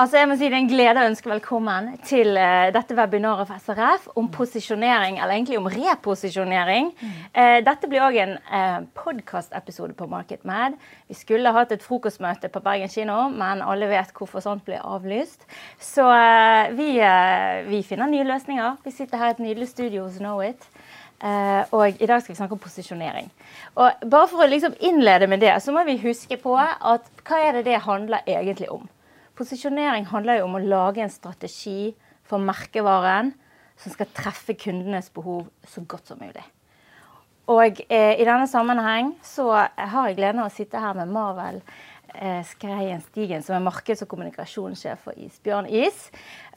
Altså jeg må si Det er en glede å ønske velkommen til uh, dette webinaret for SRF om posisjonering, eller egentlig om reposisjonering. Uh, dette blir òg en uh, podkastepisode på MarketMed. Vi skulle hatt et frokostmøte på Bergen kino, men alle vet hvorfor sånt blir avlyst. Så uh, vi, vi, finner nye løsninger. Vi sitter her i et nydelig studio hos Knowit. og i dag skal vi snakke om posisjonering. Og bare for å liksom innlede med det, så må vi huske på at hva er det det handler egentlig om? Posisjonering handler jo om å lage en strategi for merkevaren som skal treffe kundenes behov så godt som mulig. Og eh, i denne sammenheng så har jeg gleden av å sitte her med Marvel eh, Skreien Stigen, som er markeds- og kommunikasjonssjef for Isbjørn Is.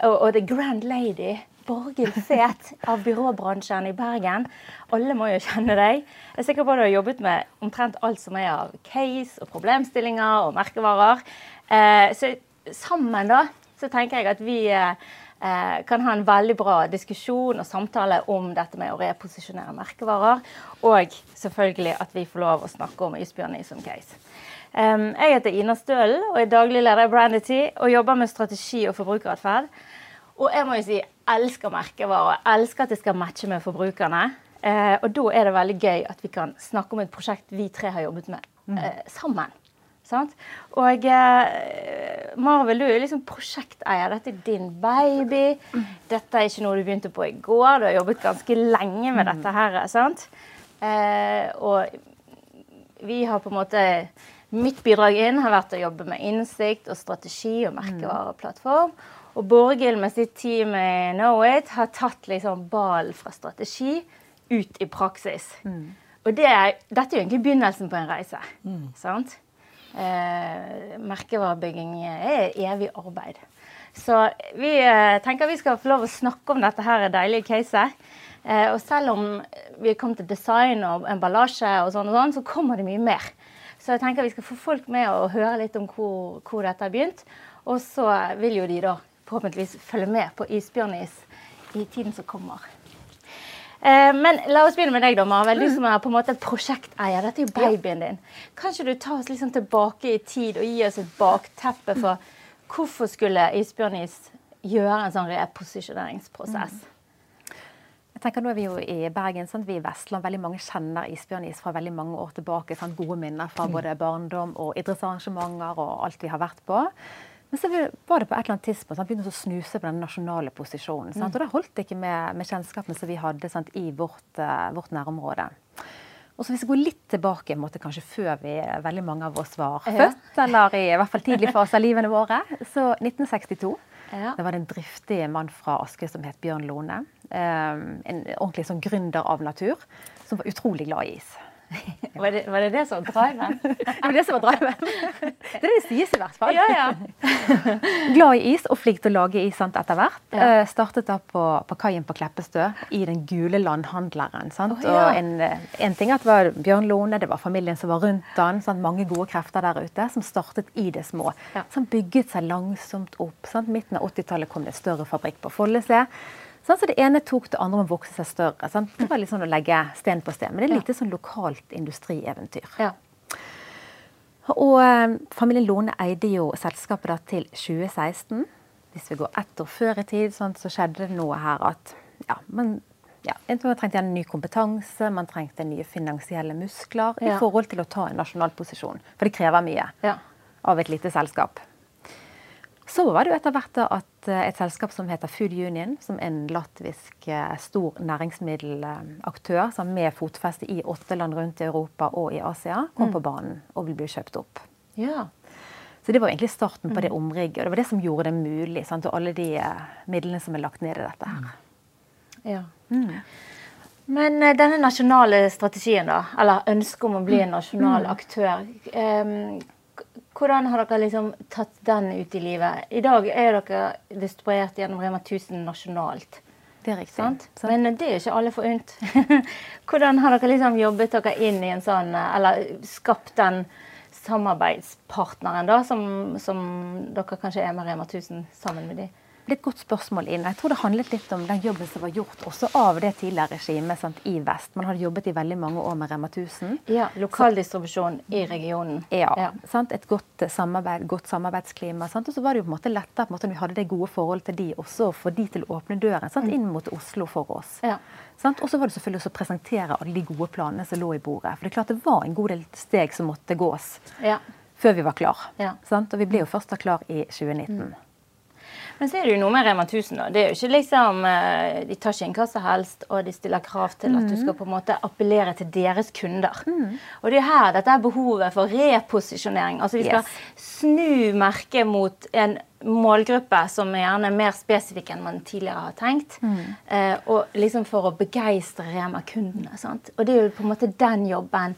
Og, og The Grand Lady Borghild Fet av byråbransjen i Bergen. Alle må jo kjenne deg. Jeg er sikker på at du har jobbet med omtrent alt som er av case og problemstillinger og merkevarer. Eh, så sammen da, så tenker jeg at vi eh, kan ha en veldig bra diskusjon og samtale om dette med å reposisjonere merkevarer. Og selvfølgelig at vi får lov å snakke om isbjørn som case. Jeg heter Ina Stølen og er daglig leder i Brandity og jobber med strategi og forbrukeratferd. Og jeg må jo si elsker merkevarer. Elsker at det skal matche med forbrukerne. Uh, og da er det veldig gøy at vi kan snakke om et prosjekt vi tre har jobbet med uh, sammen. Sant? Og eh, Marvel, du er liksom prosjekteier. Dette er din baby. Dette er ikke noe du begynte på i går. Du har jobbet ganske lenge med dette her. sant? Eh, og vi har på en måte Mitt bidrag inn har vært å jobbe med innsikt og strategi og merkevareplattform. Og Borghild med sitt team i Knowit har tatt liksom ballen fra strategi ut i praksis. Mm. Og det dette er jo egentlig begynnelsen på en reise. Mm. sant? Eh, merkevarebygging er evig arbeid. Så vi eh, tenker vi skal få lov å snakke om dette her deilige caset. Eh, og selv om vi er kommet til design og emballasje, og sånn og sånn, så kommer det mye mer. Så jeg tenker vi skal få folk med og høre litt om hvor, hvor dette har begynt. Og så vil jo de da forhåpentligvis følge med på isbjørnis i tiden som kommer. Eh, men la oss begynne med deg, da, Marvel. Du som er på en måte prosjekteier. Dette er jo babyen din. Kan ikke du ta oss liksom tilbake i tid og gi oss et bakteppe for hvorfor skulle Isbjørnis gjøre en sånn reposisjoneringsprosess? Jeg tenker nå er Vi jo i Bergen, sant? vi i Vestland, veldig mange kjenner isbjørnis fra veldig mange år tilbake. Sant? Gode minner fra mm. både barndom og idrettsarrangementer og alt vi har vært på. Men så var det på et eller annet tidspunkt han begynte å snuse på den nasjonale posisjonen. Mm. Og da holdt det ikke med, med kjennskapene som vi hadde sant, i vårt, uh, vårt, nærområde. Og så Hvis vi går litt tilbake, måtte kanskje før vi, veldig mange av oss var født, eller i, i hvert fall tidlig fase av livene våre, så 1962 ja. Det var det en driftig mann fra Askøy som het Bjørn Lone. Um, en ordentlig sånn gründer av natur, som var utrolig glad i is. Var det, var det, det som var driven? det var det som var driven. Det er det det sies i hvert fall. Ja, ja. Glad i is og flink til å lage is sant, etter hvert. Ja. Uh, startet da på, på kaien på Kleppestø i Den gule landhandleren. Sant? Oh, og en, en, ting at det var Bjørn Lone, det var familien som var rundt han, sant? mange gode krefter der ute, som startet i det små. Som bygget seg langsomt opp. Sant? Midten av 80-tallet kom det en større fabrikk på Follese. Sånn, så Det ene tok det andre om å vokse seg større. Sant? Det var litt sånn å legge sten på sten. Men det er litt sånn lokalt industrieventyr. Ja. Og eh, familien Lone eide jo selskapet da til 2016. Hvis vi går ett år før i tid, sånn, så skjedde det noe her at ja, man, ja, man trengte en ny kompetanse, man trengte nye finansielle muskler ja. i forhold til å ta en nasjonal posisjon. For det krever mye ja. av et lite selskap. Så var det jo etter hvert at eh, et selskap som heter Food Union, som er en latvisk eh, stor næringsmiddelaktør som med fotfeste i åtte land rundt i Europa og i Asia, kom mm. på banen og vil bli kjøpt opp. Ja. Så det var egentlig starten på det mm. omrigget. Og det var det som gjorde det mulig. Sant? Og alle de eh, midlene som er lagt ned i dette her. Mm. Ja. Mm. Men denne nasjonale strategien, da, eller ønsket om å bli en nasjonal aktør, um, hvordan har dere liksom tatt den ut i livet? I dag er dere distribuert gjennom Rema 1000 nasjonalt. Det er riktig. Sant? Men det er ikke alle forunt. Hvordan har dere liksom jobbet dere inn i en sånn, eller skapt den samarbeidspartneren da, som, som dere kanskje er med Rema 1000 sammen med de? Er et godt spørsmål inn. Jeg tror det handlet litt om den jobben som var gjort også av det tidligere regimet i vest. Man hadde jobbet i veldig mange år med Rema 1000. Ja, Lokaldistribusjon i regionen. Ja. ja. Et godt, samarbeid, godt samarbeidsklima. Sant? Og så var det jo på en måte lettere på en måte, når vi hadde det gode forholdet til de også, å få de til å åpne døren sant? inn mot Oslo for oss. Ja. Og så var det selvfølgelig å presentere alle de gode planene som lå i bordet. For det er klart det var en god del steg som måtte gås. Ja før vi var klar. Ja. Og vi ble jo først da klar i 2019. Mm. Men så er det jo noe med Rema 1000. da. Det er jo ikke liksom, eh, De tar ikke inn hva som helst, og de stiller krav til at du skal på en måte appellere til deres kunder. Mm. Og det er her dette er behovet for reposisjonering. Altså Vi skal yes. snu merket mot en målgruppe som er gjerne mer spesifikk enn man tidligere har tenkt. Mm. Eh, og liksom for å begeistre Rema-kundene. Og det er jo på en måte den jobben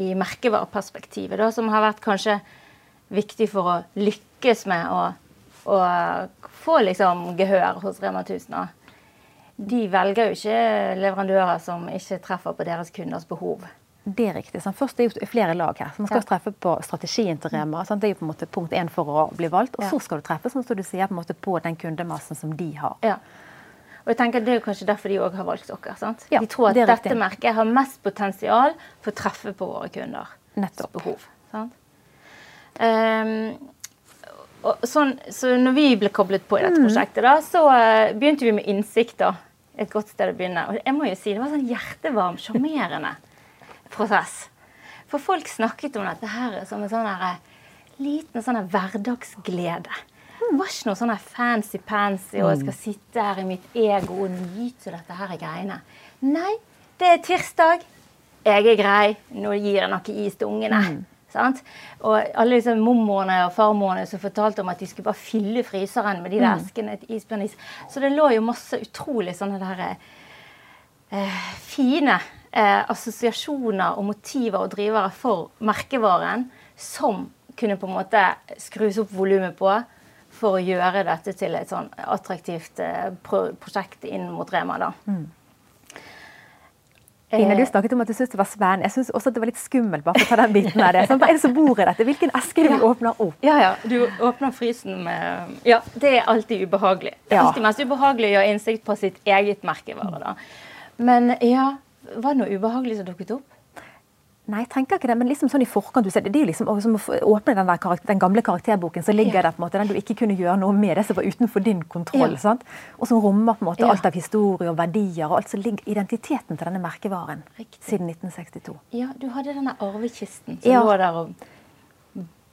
i merkevareperspektivet da, som har vært kanskje viktig for å lykkes med å, å få liksom gehør hos Rema 1000. De velger jo ikke leverandører som ikke treffer på deres kunders behov. Det er riktig. Sant? Først er det jo flere lag her. Så man skal ja. treffe på strategien til Rema. Sant? Det er jo på en måte punkt én for å bli valgt. Og ja. så skal du treffe som du sier, på, måte på den kundemassen som de har. Ja. Og jeg tenker Det er kanskje derfor de òg har valgt dere. sant? De tror at det dette merket har mest potensial for å treffe på våre kunder. Nettopp. behov. sant? Um, og sånn, så når vi ble koblet på i dette mm. prosjektet, da, så uh, begynte vi med innsikt. da, Et godt sted å begynne. Og jeg må jo si, Det var en sånn hjertevarm, sjarmerende prosess. For folk snakket om dette her som en sånn her, eh, liten sånn hverdagsglede. Det var ikke noe sånn fancy-pansy og jeg skal sitte her i mitt ego og nyte dette her greiene. Nei, det er tirsdag. Jeg er grei. Nå gir jeg noe is til ungene. Sant? Og alle disse mormorene og farmorene som fortalte om at de skulle bare fylle fryseren med de der mm. eskene til isbjørnis. Så det lå jo masse utrolig sånne der eh, fine eh, assosiasjoner og motiver og drivere for merkevaren som kunne på en måte skrus opp volumet på for å gjøre dette til et sånn attraktivt eh, prosjekt inn mot Rema. da. Mm. Ine, du snakket om at du syntes det var spennende. Jeg syns også at det var litt skummelt. bare for å ta den biten av det. Sånn, hva er det som bor i dette? Hvilken eske du det åpner opp? Ja, ja. Du åpner frysen med Ja, det er alltid ubehagelig. Det er alltid mest ubehagelig å gjøre innsikt på sitt eget merkevare. da. Men ja, var det noe ubehagelig som dukket opp? Nei, jeg tenker ikke det, men liksom sånn i forkant du ser, Det er jo liksom som å åpne den, der, den gamle karakterboken, så ligger ja. det på en måte, den du ikke kunne gjøre noe med, det som var utenfor din kontroll. Ja. sant? Og som rommer på en måte ja. alt av historie og verdier og alt som ligger identiteten til denne merkevaren Riktig. siden 1962. Ja, du hadde denne arvekisten som lå der og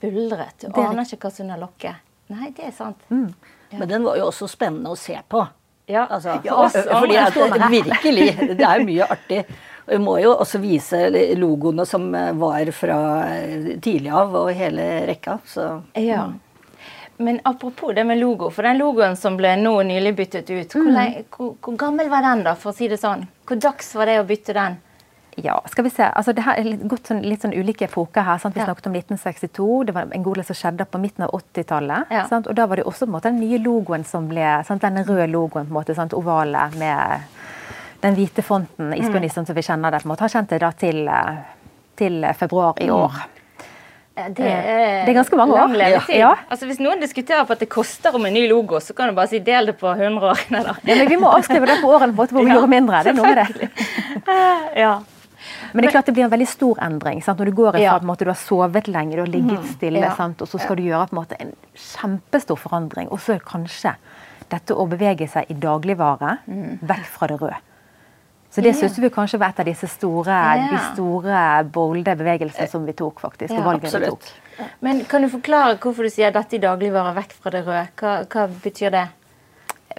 buldret. Du aner ikke hva som er lokket. Nei, det er sant. Mm. Men den var jo også spennende å se på. Ja, altså, for, fordi at, virkelig. Det er jo mye artig. Og vi må jo også vise logoene som eh, var fra eh, tidlig av, og hele rekka. Så. Ja. Men apropos det med logo, for den logoen som ble nå nylig byttet ut, hvor, mm. hvor, hvor, gammel var den, da, for å si det sånn? Hvor dags var det å bytte den? Ja, skal vi se. Altså, det har gått sånn, litt sånn ulike epoker her. Sant? Vi ja. snakket om 1962. Det var en god del som skjedde på midten av 80-tallet. Ja. Og da var det også måte, den nye logoen som ble sant? Denne røde logoen, på en måte, sant? ovale med den hvite fonten, isbjørnissen som vi kjenner det, på en måte, har kjent det da til, eh, til februar i år. Det er, eh, det er, ganske mange år. Ja. Altså, hvis noen diskuterer på at det koster om en ny logo, så kan du bare si del det på 100 år. Ja, men vi må avskrive det på årene på hvor vi ja. gjorde mindre. Det er noe med det. ja. Men det er klart det blir en veldig stor endring. Sant? Når du går ifra ja. at du har sovet lenge, du har ligget mm. stille, ja. og så skal du gjøre en, måte, en kjempestor forandring. Og så kanskje dette å bevege seg i dagligvare mm. vekk fra det røde. Så det syns vi kanskje var et av disse store, ja. de store bolde bevegelsene som vi tok. faktisk, ja, valgene vi tok. Men Kan du forklare hvorfor du sier dette i dagligvare vekk fra det røde? Hva, hva betyr det?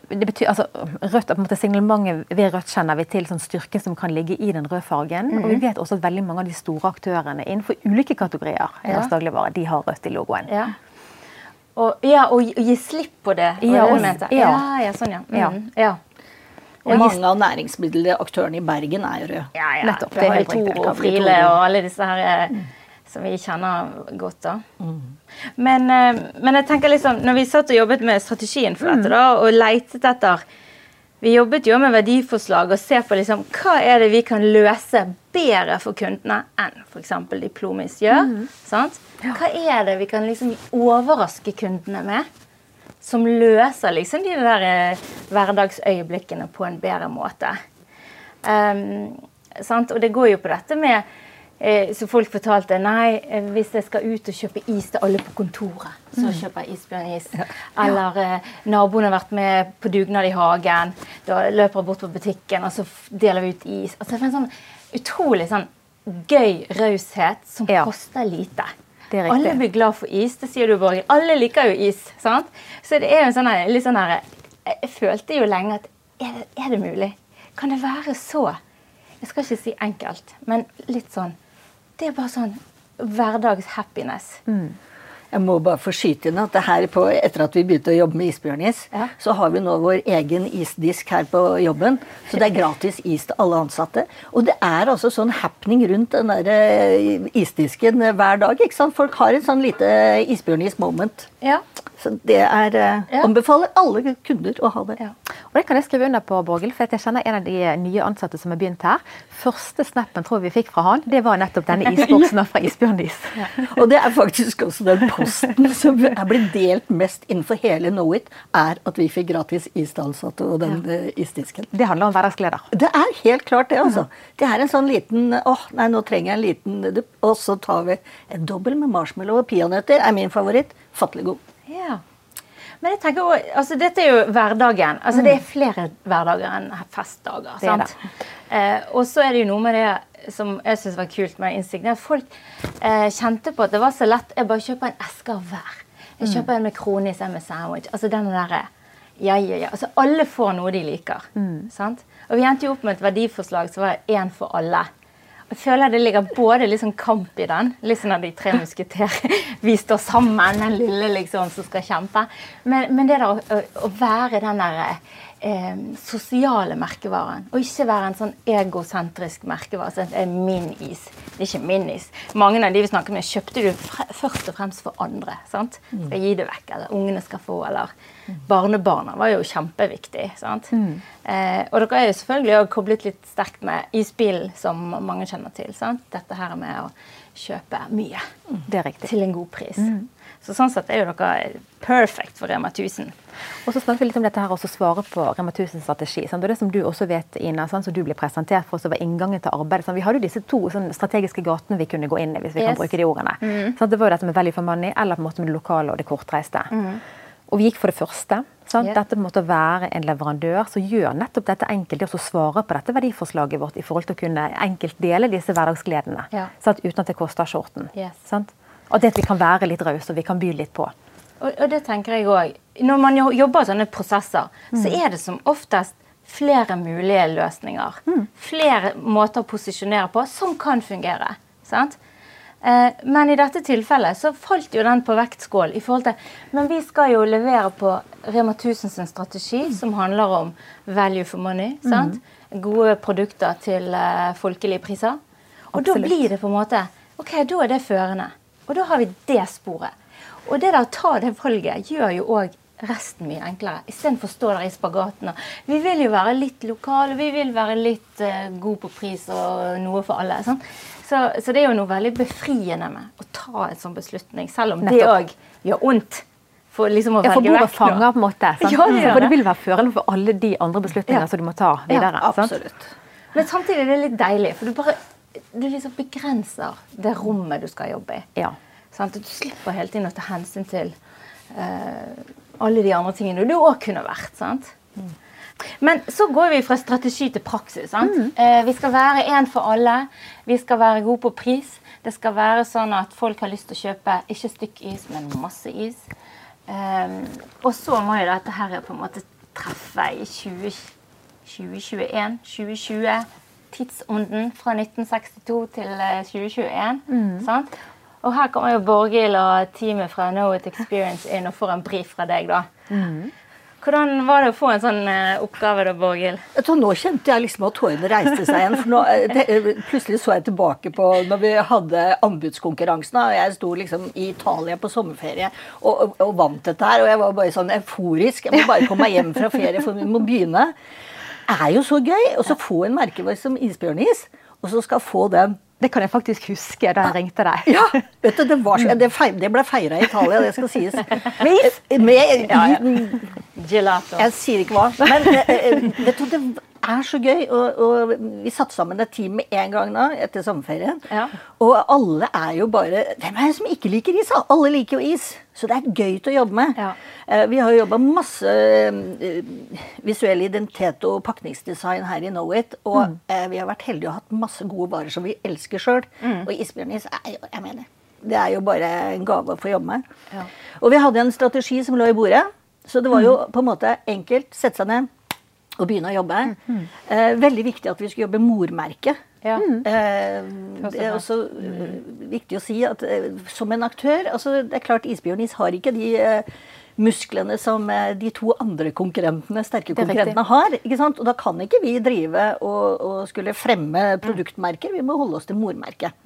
Det betyr, altså, rødt, på en måte Signalementet ved rødt kjenner vi til sånn styrken som kan ligge i den røde fargen. Mm -hmm. Og vi mhm. vet også at veldig mange av de store aktørene innenfor ulike kategorier i ja. dagligvare, de har rødt i logoen. Ja. Og, ja, og gi slipp på det? Ja, og, ja. ja, ja, sånn, ja. Mm, ja. Og mange av næringsmiddelaktørene i Bergen er jo røde. Ja, ja. Nettopp. Det er Toro og Friele og alle disse her mm. som vi kjenner godt. da. Mm. Men, eh, men, jeg tenker liksom, når vi satt og jobbet med strategien for dette da, og leitet etter Vi jobbet jo med verdiforslag og ser på liksom, hva er det vi kan løse bedre for kundene enn f.eks. Diplomis gjør. Mm. sant? Hva er det vi kan liksom overraske kundene med? Som løser liksom de der eh, hverdagsøyeblikkene på en bedre måte. Um, og det går jo på dette med eh, Så folk fortalte nei, eh, hvis jeg skal ut og kjøpe is til alle på kontoret, så mm. kjøper jeg isbjørnis. Ja. Eller eh, naboen har vært med på dugnad i hagen. Da løper jeg bort på butikken, og så deler vi ut is. Altså, det er en sånn utrolig sånn gøy raushet som ja. koster lite. Alle blir glad for is. Det sier du, Borghild. Alle liker jo is. sant? Så det er jo en sånn litt sånn her Jeg følte jo lenge at er det, er det mulig? Kan det være så Jeg skal ikke si enkelt, men litt sånn Det er bare sånn hverdags happiness. Mm. Jeg må bare få skyte inn at her på, etter at vi begynte å jobbe med isbjørnis, ja. så har vi nå vår egen isdisk her på jobben. Så det er gratis is til alle ansatte. Og det er altså sånn happening rundt den der eh, isdisken hver dag. ikke sant? Folk har en sånn lite isbjørnis-moment. Ja. Så det er eh, ja. Anbefaler alle kunder å ha det. Ja. Og Det kan jeg skrive under på, Borghild. For jeg kjenner en av de nye ansatte som har begynt her. Første snappen tror vi fikk fra han, det var nettopp denne isboksen fra Isbjørnis. Ja. Og det er faktisk også den posten som er blitt delt mest innenfor hele Knowit, er at vi fikk gratis is til ansatte og den. Eh, isdisken. Det handler om hverdagsgleder. Det er helt klart det, altså. Det er en sånn liten åh, nei, nå trenger jeg en liten Og så tar vi en dobbel med marshmallow og peanøtter, er min favoritt. Fattelig god. Ja. Men jeg tenker også, altså Dette er jo hverdagen. altså mm. Det er flere hverdager enn festdager. Det sant? Det. Eh, og så er det jo noe med det som jeg syns var kult med Instinct. At folk eh, kjente på at det var så lett. Jeg bare kjøper en eske av hver. Jeg mm. kjøper en med kronis, en med sandwich. altså den derre ja, ja, ja. Altså Alle får noe de liker. Mm. sant? Og vi endte jo opp med et verdiforslag som var én for alle. Jeg føler det ligger både litt sånn kamp i den. Litt sånn at de tre musketerer Vi står sammen, den lille liksom som skal kjempe. Men, men det der å, å, å være den der eh, sosiale merkevaren. Og ikke være en sånn egosentrisk merkevare. Så det er min is. Det er ikke min is. Mange av de vi snakker med, kjøpte du først og fremst for andre. sant? Mm. Skal gi det vekk, eller ungene skal få, eller Barnebarna var jo kjempeviktig. sant? Mm. Eh, og dere er jo selvfølgelig også koblet litt sterkt med isbilen, som mange kjenner til. sant? Dette her med å kjøpe mye til en god pris. Mm. Så sånn sett er jo dere perfect for Rema 1000. Og så snakker vi litt om dette her og svare på Rema 1000-strategi. Og det som du også vet, Ina, sånn som du blir presentert for oss over inngangen til arbeidet. Sånn, vi hadde jo disse to sånn, strategiske gatene vi kunne gå inn i, hvis vi yes. kan bruke de ordene. Mm. Sånn, det var jo dette med value for money, eller på en måte med det lokale og det kortreiste. Mm. Og vi gikk for det første. Sant? Dette måtte være en leverandør som gjør nettopp dette enkelt, det å svare på dette verdiforslaget vårt i forhold til å kunne enkelt dele disse hverdagsgledene. Ja. Sant? Uten at det koster skjorten. Yes. Sant? Og det at vi kan være litt rause og vi kan by litt på. Og, og det tenker jeg òg. Når man jobber sånne prosesser, mm. så er det som oftest flere mulige løsninger. Mm. Flere måter å posisjonere på som kan fungere. sant? Eh, men i dette tilfellet så falt jo den på vektskål. i forhold til, Men vi skal jo levere på Rema 1000 sin strategi, mm. som handler om value for money. sant? Mm. Gode produkter til eh, folkelige priser. Og Absolutt. da blir det på en måte Ok, da er det førende. Og da har vi det sporet. Og det der å ta det valget gjør jo òg resten mye enklere. Istedenfor å stå der i spagaten. Vi vil jo være litt lokale, vi vil være litt uh, gode på pris og noe for alle. Så, så, det er jo noe veldig befriende med å ta en sånn beslutning, selv om Nettopp. det òg gjør vondt. For liksom å ja, for bordet fanger på en måte. Ja, det, for det vil være førende for alle de andre beslutningene ja. som du må ta videre. Ja, absolutt. Men samtidig er det litt deilig, for du bare du liksom begrenser det rommet du skal jobbe i. Ja. Sånn, du slipper hele tiden å ta hensyn til uh, alle de andre tingene du òg kunne vært. sant? Mm. Men så går vi fra strategi til praksis. Mm. Uh, vi skal være én for alle. Vi skal være gode på pris. Det skal være sånn at folk har lyst til å kjøpe ikke stykk is, men masse is. Um, og så må jo dette her på en måte treffe i 20, 2021, 2020 tidsånden fra 1962 til 2021. Eh, mm. Og her kommer jo Borghild og teamet fra Know It Experience inn og får en brief fra deg. da. Mm. Hvordan var det å få en sånn uh, oppgave, da, Borghild? Nå kjente jeg liksom at tårene reiste seg igjen. for nå, eh, det, Plutselig så jeg tilbake på når vi hadde anbudskonkurransen. og Jeg sto liksom i Italia på sommerferie og, og, og vant dette her. Og jeg var bare sånn euforisk. Jeg må bare komme meg hjem fra ferie, for vi må begynne er jo så gøy. Og så få en merkevare som isbjørnis, og så skal få den Det kan jeg faktisk huske da jeg ringte deg. Ja, vet du, Det, var, det, feir, det ble feira i Italia, det skal sies. Med is? Med, ja, ja. Gelato. Jeg sier ikke hva. Men vet du, det er så gøy. Og, og vi satte sammen et team med en gang da, etter sommerferien. Ja. Og alle er jo bare Hvem er det som ikke liker is? Alle liker jo is. Så det er gøy til å jobbe med. Ja. Eh, vi har jo jobba masse eh, visuell identitet og pakningsdesign her i Knowit. Og Mm. eh, vi har vært heldige og hatt masse gode varer som vi elsker sjøl. Mm. Og isbjørnis er jo Jeg mener, det er jo bare en gave å få jobbe med. Ja. Og vi hadde en strategi som lå i bordet. Så det var jo Mm. på en måte enkelt. Sette seg ned og begynne å jobbe. Mm. Eh, veldig viktig at vi skulle jobbe mormerke. Ja. Eh, det er også mm. viktig å si at eh, som en aktør altså Det er klart Isbjørnis har ikke de eh, musklene som eh, de to andre konkurrentene, sterke er konkurrentene har. ikke sant? Og da kan ikke vi drive og, og skulle fremme produktmerker. Vi må holde oss til mormerket.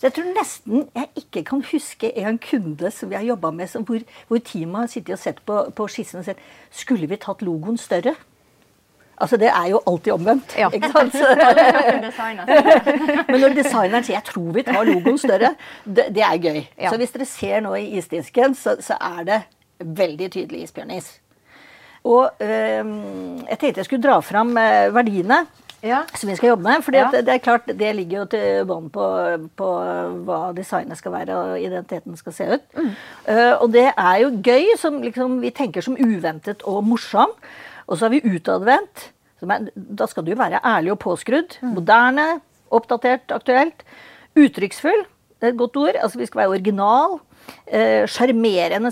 Så jeg tror nesten jeg ikke kan huske en kunde som vi har jobba med, som, hvor, hvor teamet har sittet og sett på, på skissen og sett Skulle vi tatt logoen større? Altså, Det er jo alltid omvendt. Ja. ikke sant? Men når designeren sier 'jeg tror vi tar logoen større', det, det er gøy. Ja. Så hvis dere ser nå i isdisken, så, så er det veldig tydelig isbjørnis. Og øh, jeg tenkte jeg skulle dra fram øh, verdiene Ja. som vi skal jobbe med. For det, er klart, det ligger jo til bånd på, på hva designet skal være og identiteten skal se ut. Eh, og det er jo gøy, som liksom, vi tenker som uventet og morsom. Og så har vi utadvendt. er- Da skal du jo være ærlig og påskrudd. Moderne, oppdatert, aktuelt. Uttrykksfull. Det er et godt ord. Altså Vi skal være original. Eh,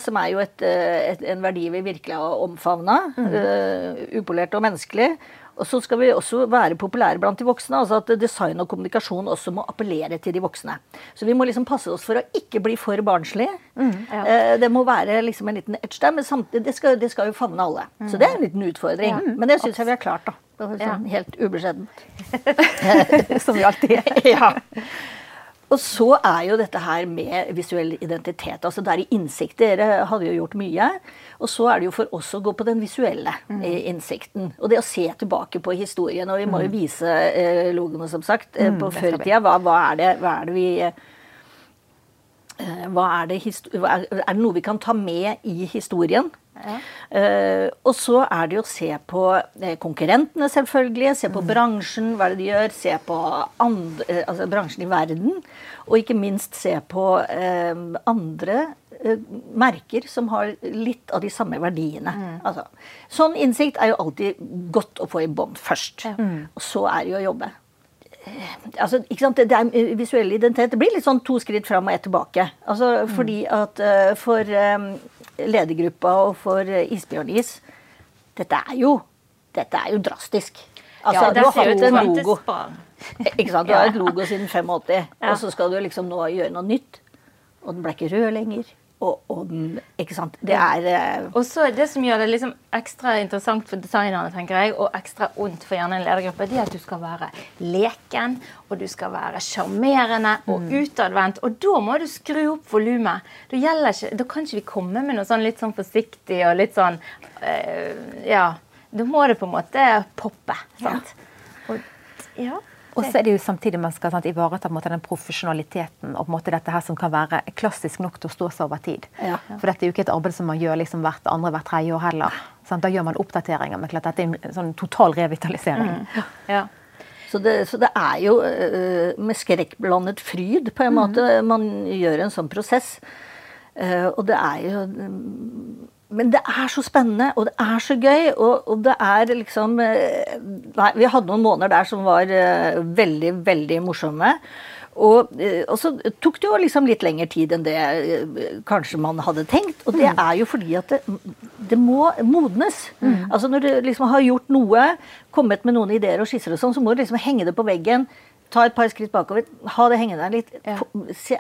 som er jo et, eh, et, en verdi vi virkelig har omfavna. Eh, upolert og menneskelig. Og så skal vi også være populære blant de voksne. altså At design og kommunikasjon også må appellere til de voksne. Så vi må liksom passe oss for å ikke bli for barnslige. ja. Eh, Det må være liksom en liten edge der, men samtidig, det skal, det skal jo favne alle. Så det er en liten utfordring. Men det syns jeg vi har klart, da. Sånn, Sånn helt ubeskjedent. Som vi alltid er. ja. Og så er jo dette her med visuell identitet. altså Der i innsikt. Dere hadde jo gjort mye. Og så er det jo for oss å gå på den visuelle mm. innsikten. Og det å se tilbake på historien. Og vi må jo vise eh, logoene, som sagt, eh, på det skal førtida. Hva, hva, er det, hva er det vi eh, hva er, det er, er det noe vi kan ta med i historien? Eh, og så er det jo å se på eh, konkurrentene, selvfølgelig. Se på bransjen, hva er det de gjør. Se på andre, eh, altså bransjen i verden. Og ikke minst se på eh, andre eh, merker som har litt av de samme verdiene. Altså, sånn innsikt er jo alltid godt å få i bånd først. Og så er det jo å jobbe. Altså, ikke sant? Det, er Visuell identitet det blir litt sånn to skritt fram og ett tilbake. Altså, Fordi at for ledergruppa og for uh, Isbjørnis dette er jo, dette er jo drastisk. Altså, ja, du det har ser ut en logo. Ikke sant? Du har et logo siden 85, Ja. og så skal du liksom nå gjøre noe nytt. Og den ble ikke rød lenger. Og, ånd. Ikke sant. Det er eh, Og så Det som gjør det liksom ekstra interessant for designerne tenker jeg, og ekstra ondt for gjerne en ledergruppe, det er at du skal være leken, og du skal være sjarmerende og utadvendt. Og da må du skru opp volumet. Da, da kan ikke vi komme med noe sånn litt sånn forsiktig og litt sånn eh, Ja. Da må det på en måte poppe. sant? Og, ja. Og så er det jo samtidig man skal sant, ivareta på måte, den profesjonaliteten og på en måte dette her som kan være klassisk nok til å stå seg over tid. Ja. For dette er jo ikke et arbeid som man gjør liksom hvert andre, hvert tredje år heller. Sant? Da gjør man oppdateringer. Men klart dette er en sånn total revitalisering. ja. Så det, så det er jo uh, med skrekkblandet fryd på en måte man gjør en sånn prosess. Uh, og det er jo Men det er så spennende, og det er så gøy. Og, og det er liksom eh, Nei, vi hadde noen måneder der som var uh, veldig, veldig morsomme. Og, uh, og så tok det jo liksom litt lengre tid enn det uh, kanskje man hadde tenkt. Og det er jo fordi at det, det må modnes. Altså Når du liksom har gjort noe, kommet med noen ideer og skisser og sånn, så må du liksom henge det på veggen. Ta et par skritt bakover, ha det hengende der litt. Ja.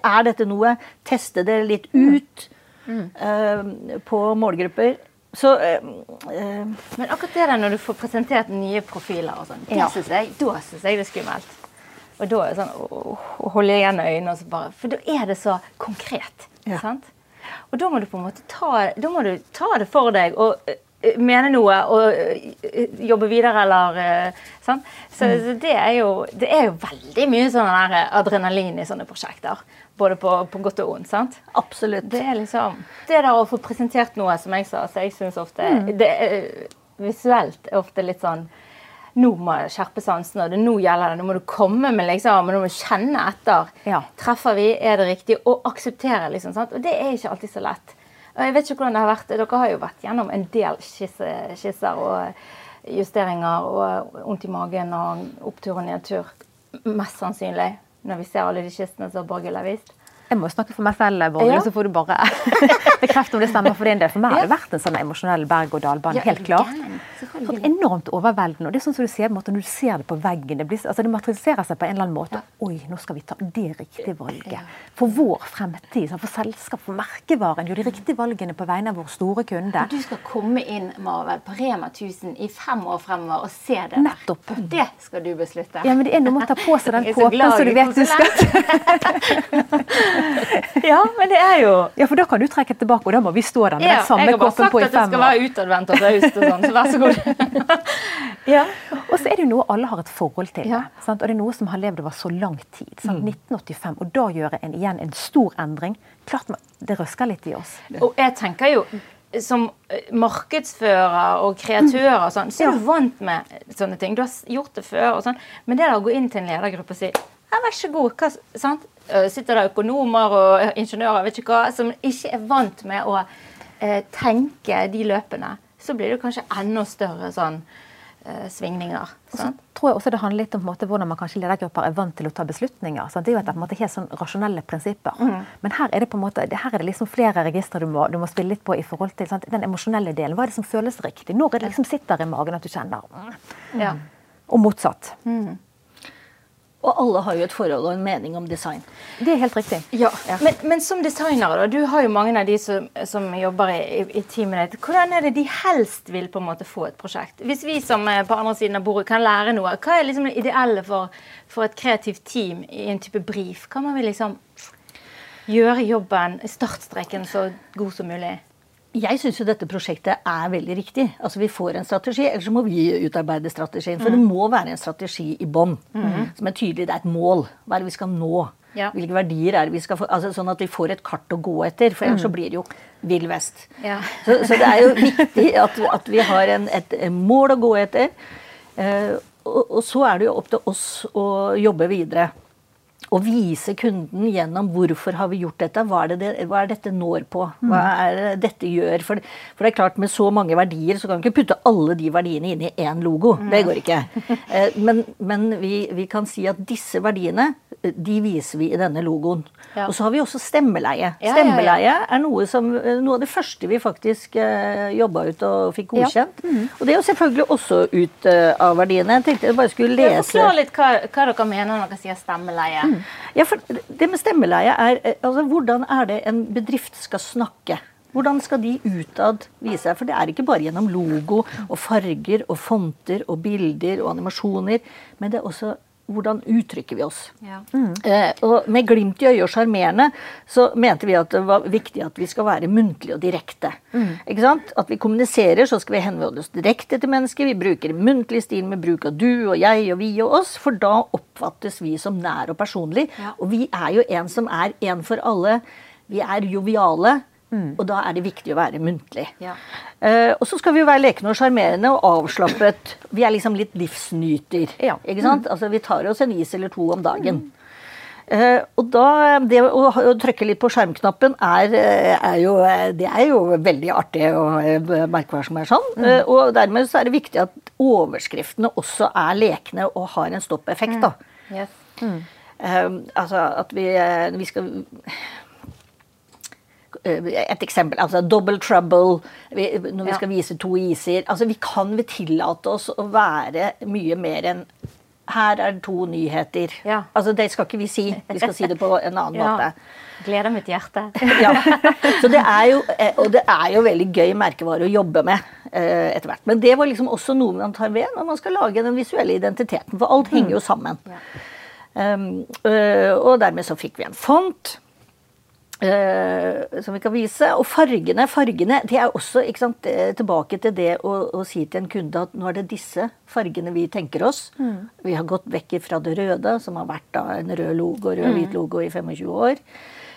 Er dette noe? Teste det litt ut eh, på målgrupper. Så øh, øh, Men akkurat det der når du får presentert nye profiler og sånn, Ja. synes jeg, da syns jeg det er skummelt. Og da er det sånn å, å holde igjen øynene, og så bare, for da er det så konkret. Ja. sant? Og da må du på en måte ta, da må du ta det for deg og, mene noe og jobbe videre, eller sånn. Så, mm. så det, er jo, det, er jo, veldig mye sånn adrenalin i sånne prosjekter. Både på, på, godt og vondt. sant? Absolutt. Det er liksom, det der å få presentert noe, som jeg sa, så jeg syns ofte mm. det er, Visuelt er ofte litt sånn nå må jeg skjerpe sansene, og det nå gjelder det. Nå må du komme med liksom, nå må du kjenne etter. Ja. Treffer vi, er det riktig? Og akseptere, liksom. sant? Og det er ikke alltid så lett. Og jeg vet ikke hvordan det har vært. Dere har jo vært gjennom en del skisse, skisser og justeringer og vondt i magen og opptur og nedtur. Mest sannsynlig, når vi ser alle de kistene som Borghild har vist. Jeg må snakke for meg selv, Borghild, ja. så får du bare bekrefte om det stemmer for din del. For meg har det vært en sånn emosjonell berg-og-dal-bane, helt klart. Sånn enormt overveldende. Og det er sånn som du sier, når du ser det på veggen. Det, blir, altså det materialiserer seg på en eller annen måte. Oi, nå skal vi ta det riktige valget. For vår fremtid, for selskap, for merkevaren. Gjør de riktige valgene på vegne av vår store kunde. Du skal komme inn Marvel, på Rema 1000 i fem år fremover og se det Nettopp. Og Det skal du beslutte. Ja, men det er noe med å ta på seg den kåpen så, så du vet du skal ja, men det er jo Ja, for da kan du trekke tilbake, og da må vi stå der med ja, den samme kåpen på i fem år. Jeg har bare sagt at det skal være utadvendt og raust og sånn, så vær så god. ja. Og så er det jo noe alle har et forhold til. Ja. Og det er noe som har levd over så lang tid. Sant? 1985. Mm. Og da gjør en igjen en stor endring. Klart det røsker litt i oss. Og jeg tenker jo som markedsfører og kreatør og sånn, så er du vant med sånne ting. Du har gjort det før. og sånn. Men det å gå inn til en ledergruppe og si ja, vær så god, hva, sant? Eh, sitter det økonomer og ingeniører vet ikke hva, som ikke er vant med å eh, tenke de løpene, så blir det kanskje enda større sånn eh, svingninger. Og så tror jeg også Det handler litt om måte, hvordan man kanskje ledergrupper er vant til å ta beslutninger. Sant? Det er jo at måte, helt sånn rasjonelle prinsipper. Mm. Men her er det på en måte, her er det liksom flere registre du du må spille litt på i forhold til sant? den emosjonelle delen. Hva er det som føles riktig? Når er det liksom sitter i magen at du kjenner mm. ja. Og motsatt. Mm. Og alle har jo et forhold og en mening om design. Det er helt riktig. Ja. ja. Men, men, som designere, da, du har jo mange av de som, som jobber i, i, teamet ditt. Hvordan er det de helst vil på en måte få et prosjekt? Hvis vi som er på andre siden av bordet kan lære noe, hva er liksom det ideelle for, for et kreativt team i en type brief? Kan man vil liksom gjøre jobben, startstreken, så god som mulig? Jeg syns jo dette prosjektet er veldig riktig. Altså Vi får en strategi, ellers så må vi utarbeide strategien. For mm. det må være en strategi i bånn mm. som er tydelig. Det er et mål. Hva er det vi skal nå? Ja. Hvilke verdier er det vi skal få? Altså, sånn at vi får et kart å gå etter. For ellers mm. så blir det jo vill vest. Ja. Så, så, det er jo viktig at, at vi har en, et, et, mål å gå etter. Uh, og, og så er det jo opp til oss å jobbe videre å vise kunden gjennom hvorfor har vi gjort dette, hva er, det, hva er dette når på, hva mm. er det dette gjør. For, for, det er klart med så mange verdier så kan vi ikke putte alle de verdiene inn i én logo. Det går ikke. Eh, men, men vi, vi, kan si at disse verdiene de viser vi i denne logoen. Ja. Og så har vi også stemmeleie. Stemmeleie er noe, som, noe, av det første vi faktisk uh, eh, jobba ut og fikk godkjent. Mm. Og det er jo selvfølgelig også ut uh, av verdiene. Jeg tenkte jeg bare skulle lese Forklar litt hva, hva, dere mener når dere sier stemmeleie. Mm. Ja, for det med stemmeleie er eh, altså, Hvordan er det en bedrift skal snakke? Hvordan skal de utad vise seg? For det er ikke bare gjennom logo og farger og fonter og bilder og animasjoner, men det er også hvordan uttrykker vi oss. Ja. Mm. Eh, og med glimt i øyet og sjarmerende så mente vi at det var viktig at vi skal være muntlige og direkte. Mm. Ikke sant? At vi kommuniserer, så skal vi henvende oss direkte til mennesker. Vi bruker muntlig stil med bruk av du og jeg og vi og oss, for da oppfattes vi som nær og personlig. Ja. Og vi er jo en som er en for alle. Vi er joviale. Mm. Og da er det viktig å være muntlig. Ja. Uh, og så skal vi jo være lekne og sjarmerende og avslappet. Vi er liksom litt livsnyter. Ja. ikke sant? Mm. Altså Vi tar oss en is eller to om dagen. Mm. Uh, og da, Det å, å, trykke litt på skjermknappen er, er, jo, det er jo veldig artig å merke hva som er sånn. Uh, og dermed så er det viktig at overskriftene også er lekne og har en stoppeffekt. da. Mm. Yes. altså at vi, vi skal Eh, et eksempel. altså Double trouble, når vi skal vise to iser. altså Vi kan vi tillate oss å være mye mer enn her er det to nyheter. Ja. Altså Det skal ikke vi si. Vi skal si det på en annen ja. måte. Gleder mitt hjerte. ja. Så det er jo, eh, og det er jo veldig gøy merkevare å jobbe med eh, etter hvert. Men det var liksom også noe man tar ved når man skal lage den visuelle identiteten. For alt henger jo sammen. Ja. Um, og dermed så fikk vi en font. Uh, som vi kan vise. Og fargene, fargene det er også sant, tilbake til det å, å, si til en kunde at nå er det disse fargene vi tenker oss. Mm. Vi har gått vekk fra det røde, som har vært da, en rød logo, rød-hvit mm. logo i 25 år.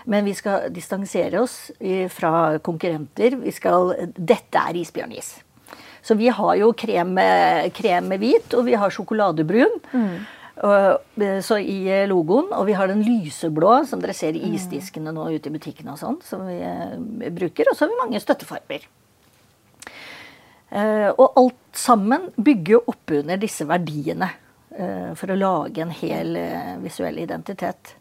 Men vi skal distansere oss fra konkurrenter. Vi skal, dette er isbjørnis. Så vi har jo krem, krem med hvit, og vi har sjokoladebrun. Mm. Eh, så i eh, logoen, Og vi har den lyseblå, som dere ser i mm. isdiskene nå ute i butikkene, og sånn, som vi eh, bruker. Og så har vi mange støttefarger. Og alt sammen bygger opp under disse verdiene for å lage en hel visuell identitet.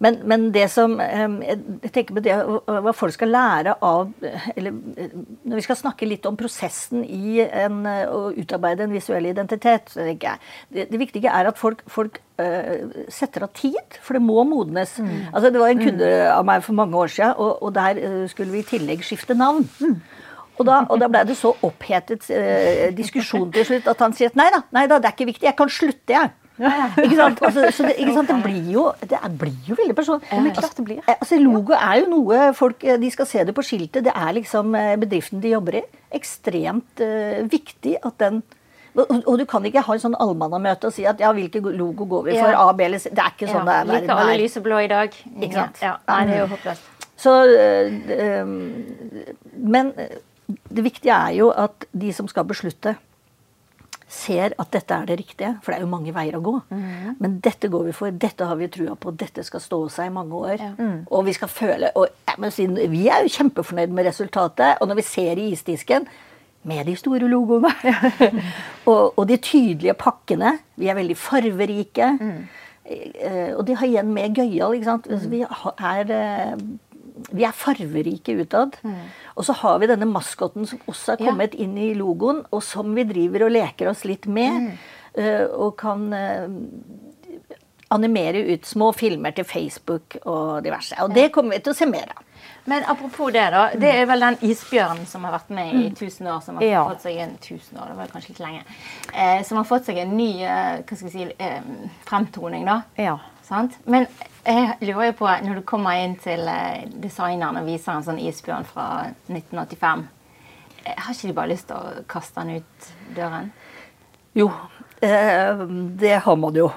Men, men, det som Jeg tenker på det hva folk skal lære av eller Når vi skal snakke litt om prosessen i en, å utarbeide en visuell identitet, så tenker jeg det, det viktige er at folk, folk uh, setter av tid, for det må modnes. Mm. Altså, det var en kunde mm. av meg for mange år siden, og, og der uh, skulle vi i tillegg skifte navn. Mm. Og da, og da ble det så opphetet eh, diskusjon til slutt at han sier at nei da, nei da, det er ikke viktig, jeg kan slutte, jeg. Ikke sant? Altså, så det, ikke sant? det, blir jo, det er, blir jo veldig personlig. Altså, altså, logo er jo noe folk eh, De skal se det på skiltet. Det er liksom eh, bedriften de jobber i. Ekstremt uh, viktig at den og, og, du kan ikke ha en sånn allmannamøte og si at ja, hvilken logo går vi for? Ja. A, B eller C. Det er ikke sånn ja. det er. Liker alle lyseblå i dag. Ikke sant? Ja. Nei, det er jo håpløst. Så, øh, øh, men det viktige er jo at de som skal beslutte, ser at dette er det riktige. For det er jo mange veier å gå. Mm. Men dette går vi for. Dette har vi trua på. Dette skal stå seg i mange år. Ja. Mm. Og vi skal føle og si, Vi er jo kjempefornøyd med resultatet. Og når vi ser i isdisken med de store logoene og, og, de tydelige pakkene Vi er veldig farverike. Mm. Eh, og de har igjen med gøyal. Altså, vi er eh, vi er farverike utad. Mm. Og så har vi denne maskoten som også er kommet ja. inn i logoen, og som vi driver og leker oss litt med. Mm. Uh, og kan uh, animere ut små filmer til Facebook og diverse. Og det kommer vi til å se mer av. Men apropos det, da. Det er vel den isbjørnen som har vært med i 1000 mm. år, som har ja. fått seg en 1000 år, det var kanskje litt lenge, eh, som har fått seg en ny eh, hva skal jeg si, eh, fremtoning, da. Ja. Sant? Men jeg lurer jo på, når du kommer inn til eh, designeren og viser en sånn isbjørn fra 1985 eh, Har ikke de bare lyst til å kaste den ut døren? Jo, eh, det har man jo.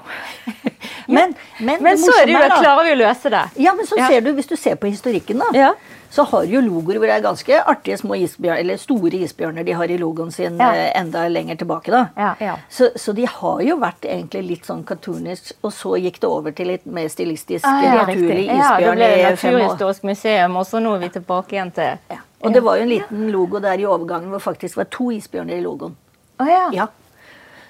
men, men, men så er det jo, klarer vi å løse det. Ja, men så ja. ser du, Hvis du ser på historikken, da, ja så har jo logoer hvor det er ganske artige små isbjørner, eller store isbjørner de har i logoen sin ja. Eh, enda lenger tilbake. da. Ja, ja. Så, så, de har jo vært egentlig litt sånn cartoonish, og så gikk det over til litt mer stilistisk ah, naturlig isbjørn. Ja, det ble Naturhistorisk museum, og så nå er vi tilbake igjen til ja. Og det var jo en liten logo der i overgangen hvor faktisk var to isbjørner i logoen. Oh, ja. ja.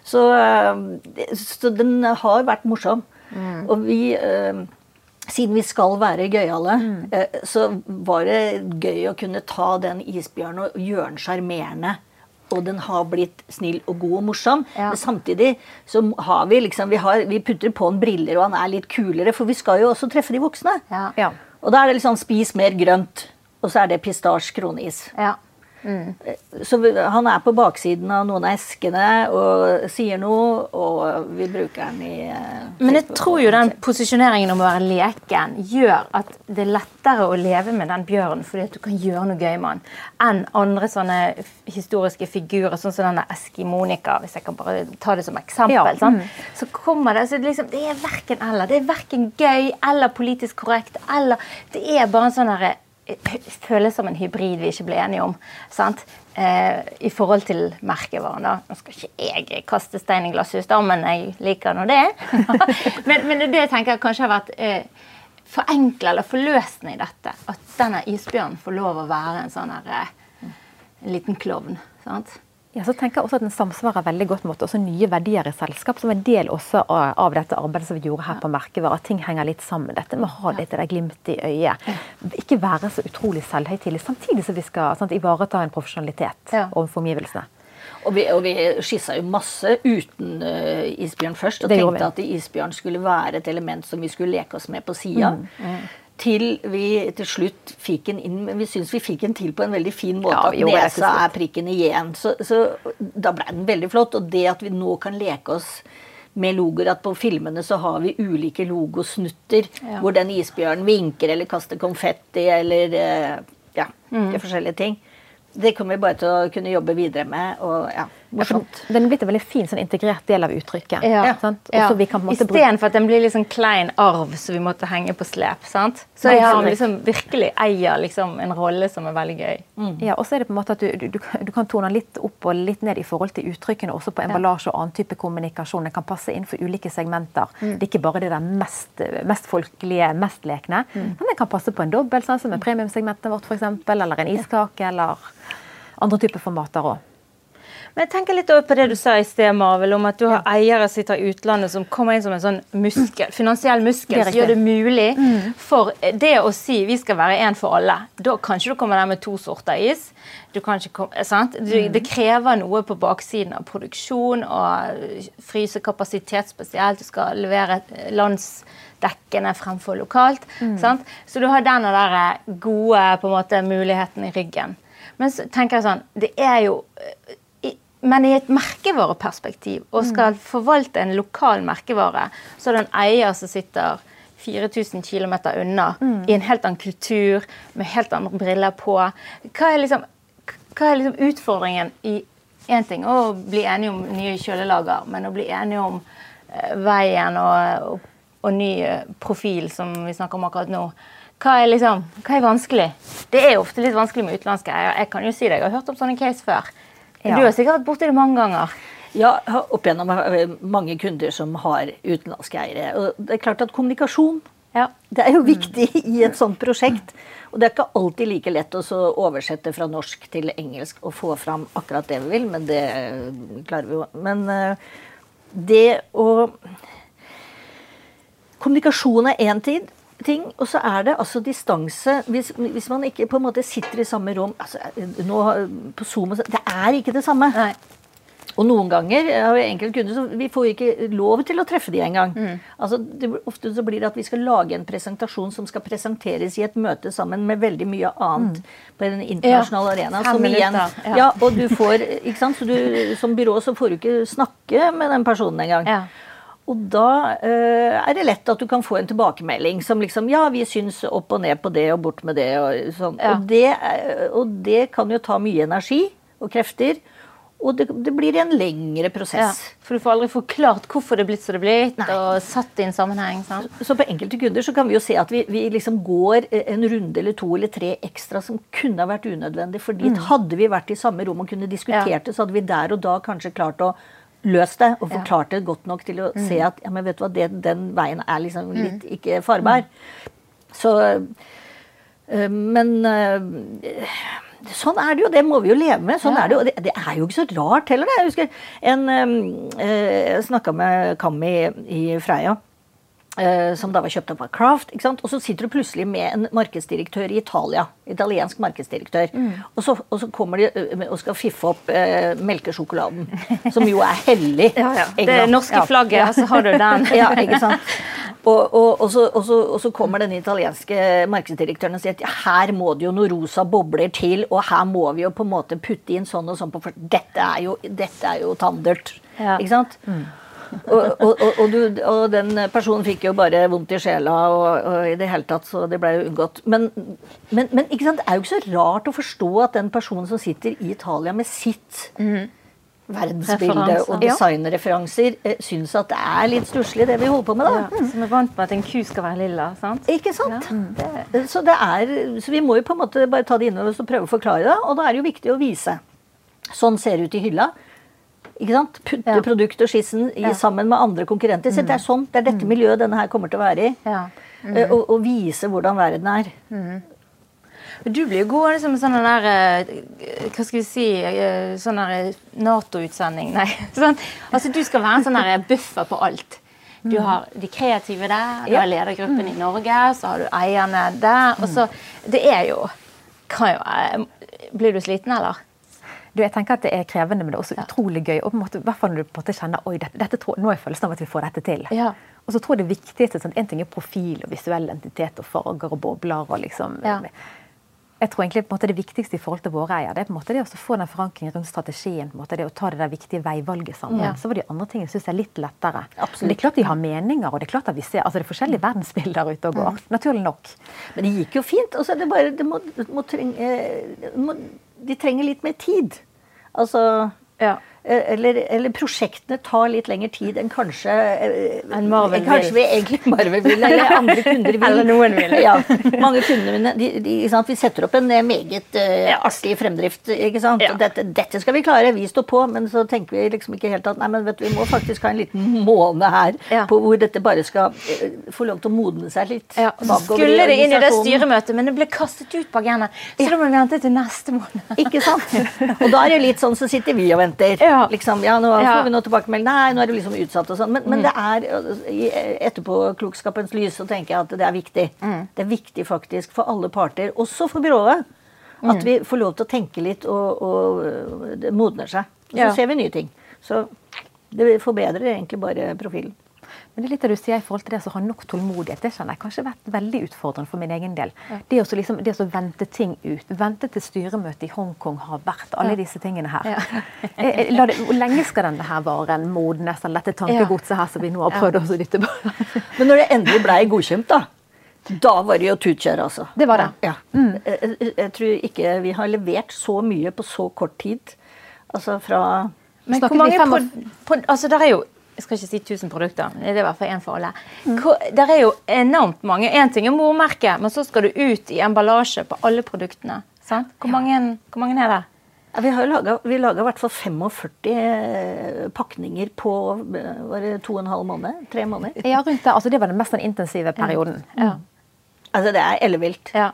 Så, eh, så, den har vært morsom. Mm. Og vi eh, siden vi skal være gøyale, mm. Eh, så var det gøy å kunne ta den isbjørnen og gjøre den sjarmerende. Og den har blitt snill og god og morsom. Ja. Men samtidig så har vi liksom vi, har, vi, putter på en briller, og han er litt kulere, for vi skal jo også treffe de voksne. Ja. Ja. Og da er det liksom spis mer grønt, og så er det pistasje kroneis. Ja. Mm. Så han er på baksiden av noen av eskene og sier noe, og vi bruker den i uh, Men jeg tror jo den posisjoneringen om å være leken gjør at det er lettere å leve med den bjørnen fordi at du kan gjøre noe gøy med den, enn andre sånne historiske figurer, sånn som denne Eskimonika, hvis jeg kan bare ta det som eksempel. Ja. Mm. Så kommer det så liksom, Det er verken eller. Det er verken gøy eller politisk korrekt, eller Det er bare en sånn herre føles som en hybrid vi ikke ble enige om. Eh, I forhold til merkevaren. Nå skal ikke jeg kaste stein i glasshus, da, men jeg liker nå det. men, men, det jeg kanskje har vært eh, forenkla eller forløsende i dette. At denne isbjørnen får lov å være en sånn her, eh, liten klovn. sant? Ja, så tenker jeg også at Den samsvarer veldig godt med også nye verdier i selskap, som en del også av dette arbeidet som vi gjorde her på Merkevare. At ting henger litt sammen. Dette med å ha litt det glimt i øyet. Ikke være så utrolig selvhøytidelig, samtidig som vi skal sant, ivareta en profesjonalitet ja. overfor omgivelsene. Og vi, og vi skissa jo masse uten uh, isbjørn først, og tenkte at isbjørn skulle være et element som vi skulle leke oss med på sida. Mm. Mm til vi til slutt fikk en inn Men vi syns vi fikk en til på en veldig fin måte. Ja, at nesa er prikken igjen. Så, så, da ble den veldig flott. Og det at vi nå kan leke oss med logoer at på filmene så har vi ulike logosnutter. Ja. Hvor den isbjørnen vinker eller kaster konfetti eller eh, ja, mm. forskjellige ting. Det kommer vi bare til å kunne jobbe videre med. og ja. Morsomt. Ja, den er blitt en veldig fin sånn integrert del av uttrykket. Ja. ja. Istedenfor at den blir liksom klein arv som vi måtte henge på slep. sant? Så jeg har liksom virkelig eier liksom en rolle som er veldig gøy. Mm. Ja, Og så er det på en måte at du, du, du, kan tone litt opp og litt ned i forhold til uttrykkene også på emballasje og annen type kommunikasjon. Den kan passe inn for ulike segmenter. Mm. Det er ikke bare det der mest, mest folkelige, mest lekne. Mm. Men den kan passe på en dobbel, sånn som er premiumsegmentet vårt f.eks., eller en iskake, eller andre typer formater òg. Men jeg tenker litt over på det du sa i sted, Marvel, om at du har eiere som sitter i utlandet som kommer inn som en sånn muskel, finansiell muskel som gjør det mulig mm. for det å si vi skal være én for alle. Da kan ikke du komme der med to sorter is. Komme, sant? Du, mm. det krever noe på baksiden av produksjon og frysekapasitet spesielt. Du skal levere landsdekkende fremfor lokalt. Mm. Så du har den gode på en måte, muligheten i ryggen. Men så tenker jeg sånn Det er jo men i et merkevareperspektiv, og skal forvalte en lokal merkevare, så er det en eier som sitter 4000 km unna, mm. i en helt annen kultur, med helt andre briller på. Hva er liksom, hva er liksom utfordringen i én ting å bli enige om nye kjølelager, men å bli enige om uh, veien og, og, og, ny eh, profil, som vi snakker om akkurat nå. Hva er, liksom, hva er vanskelig? Det er ofte litt vanskelig med utenlandske eiere. Jeg kan jo si det, jeg har hørt om sånne case før. Ja. Du har sikkert vært borti det mange ganger? Ja, opp igjennom mange kunder som har utenlandske eiere. Og det er klart at kommunikasjon ja. det er jo viktig i et sånt prosjekt. Og det er ikke alltid like lett å oversette fra norsk til engelsk og få fram akkurat det vi vil, men det klarer vi jo. Men eh, det å Kommunikasjon er én tid ting. Og så er det altså distanse hvis, hvis, man ikke på en måte sitter i samme rom altså, nå, på Zoom Det er ikke det samme. Nei. Og noen ganger har vi enkelte kunder så vi får ikke lov til å treffe de engang. Mm. Altså, ofte så blir det at vi skal lage en presentasjon som skal presenteres i et møte sammen med veldig mye annet mm. på en internasjonal ja. arena. Som igjen, ja. ja. og du får, ikke sant? Så du, Som byrå så får du ikke snakke med den personen engang. Ja. Og da eh, er det lett at du kan få en tilbakemelding som liksom Ja, vi syns opp og ned på det og bort med det og sånn. Ja. Og, det, og, det, kan jo ta mye energi og krefter. Og det, det blir en lengre prosess. Ja, for du får aldri forklart hvorfor det er blitt som det er blitt, Nei. og satt i en sammenheng. Sant? Så, så på enkelte kunder så kan vi jo se at vi, vi, liksom går en runde eller to eller tre ekstra som kunne ha vært unødvendig. fordi mm. hadde vi vært i samme rom og kunne diskutert ja. det, så hadde vi der og da kanskje klart å løst det og forklart det godt nok til å mm. se at ja, men vet du hva, det, den veien er liksom mm. litt ikke farbar. Så øh, Men øh, Sånn er det jo. Det må vi jo leve med. Sånn ja. er det, jo, det, det, er jo ikke så rart heller. Jeg husker en øh, Jeg snakka med Kammi i Freia. Uh, som da var kjøpt opp av Craft. Og så sitter du plutselig med en markedsdirektør i Italia. Italiensk markedsdirektør. Mm. Og, så, og, så, kommer de uh, og skal fiffe opp eh, melkesjokoladen. Som jo er hellig. ja, ja. Det norske flagget, ja. så har du den. ja, ikke sant? Og, og, så, og, så, og, så, kommer den italienske markedsdirektøren og sier at ja, her må det jo noen rosa bobler til, og her må vi jo på en måte putte inn sånn og sånn, på, for dette er jo, dette er jo tandert. Ikke sant? Mm og, og, og, du, og, den personen fikk jo bare vondt i sjela og, i det hele tatt, så det ble jo unngått. Men, men, men det er jo ikke så rart å forstå at den personen som sitter i Italia med sitt mm. verdensbilde og designreferanser, ja. syns at det er litt stusslig, det vi holder på med, da. Ja, som er vant med at en ku skal være lilla, sant? Ikke sant? Ja, det. Så, det er, så vi må jo på en måte bare ta det innover oss og prøve å forklare det, og da er det jo viktig å vise. Sånn ser det ut i hylla. Ikke sant? Putte ja. produktet i, ja. sammen med andre konkurrenter. Så mm. det er sånn, det er dette mm. miljøet denne her kommer til å være i. Ja. Mm. Og, og, vise hvordan verden er. Mm. Du blir jo god liksom, sånn der eh, Hva skal vi si sånn Sånn Nato-utsending. Nei. Sånn, altså, du skal være en sånn buffer på alt. Du mm. har de kreative der, du har ledergruppen i Norge, så har du eierne der. og så, Det er jo, kan jo Blir du sliten, eller? Du, jeg tenker at Det er krevende, men det er også utrolig gøy. og på en måte, hvert fall når du på en måte kjenner oi, dette, dette tror, nå er følelsen av at vi får dette til. Ja. Og så tror jeg det viktigste sånn, En ting er profil og visuell identitet og farger og bobler. og liksom... Ja. jeg tror egentlig på en måte det viktigste i forhold til våre eier, det er på en måte det å få den forankringen rundt strategien. på en måte det å ta det der viktige veivalget sammen. Ja. Så var de andre tingene synes jeg er litt lettere. Absolutt. Men det er klart de har meninger, og det er klart at vi ser altså det er forskjellige verdensbilder ute og går. Mm. Naturlig nok. Men det gikk jo fint. Altså, det bare, det må, må trenge, må, de trenger litt mer tid. Altså ja. Eller, eller, prosjektene tar litt lengre tid enn kanskje eh, en Marvel Kanskje vi egentlig Marvel vil, eller andre kunder vil. eller noen vil. Ja, mange kunder mine de, de, Vi setter opp en eh, meget uh, artig fremdrift. ikke sant? Ja. Dette, dette, skal vi klare, vi står på. Men så tenker vi liksom ikke helt at nei, men vet du, vi må faktisk ha en liten måned her ja. på hvor dette bare skal uh, få lov til å modne seg litt. Ja, så skulle det inn i det styremøtet, men det ble kastet ut på agendaen. Så da må vi vente til neste måned. ikke sant? Og da er det litt sånn, så sitter vi og venter. Ja. Liksom, ja, nå ja. får vi noe tilbakemelding. Nei, nå er det liksom utsatt og sånn. Men, men, mm. det er i etterpåklokskapens lys så tenker jeg at det er viktig. Mm. Det er viktig faktisk for alle parter, også for byrået, at mm. vi får lov til å tenke litt, og, og det modner seg. Og så ja. ser vi nye ting. Så det forbedrer egentlig bare profilen. Men det er litt det du sier i forhold til det å ha nok tålmodighet. Det kjenner jeg kanskje har vært veldig utfordrende for min egen del. Ja. Det, å liksom, vente ting ut. Vente til styremøtet i Hongkong har vært. Alle ja. disse tingene her. Ja. Eh, eh, det, hvor lenge skal denne her vare? Modnes eller dette tankegodset her som vi nå har prøvd å dytte på? Men når det endelig ble godkjent, da. Da var det jo tutkjør, altså. Det var det. Ja. Mm. Jeg, jeg, tror ikke vi har levert så mye på så kort tid. Altså fra Men hvor mange på, på, Altså, der er jo jeg skal ikke si 1000 produkter, men det er i hvert fall én for alle. Der Det er jo enormt mange. Én ting er mormerket, men så skal du ut i emballasje på alle produktene. Hvor mange, hvor, mange, er det? Ja, vi har laga i hvert fall 45 eh, pakninger på var det to og en halv måned? Tre måneder? Ja, rundt det. Altså, det var den mest intensive perioden. Ja. Mm. Altså, det er ellevilt. Ja.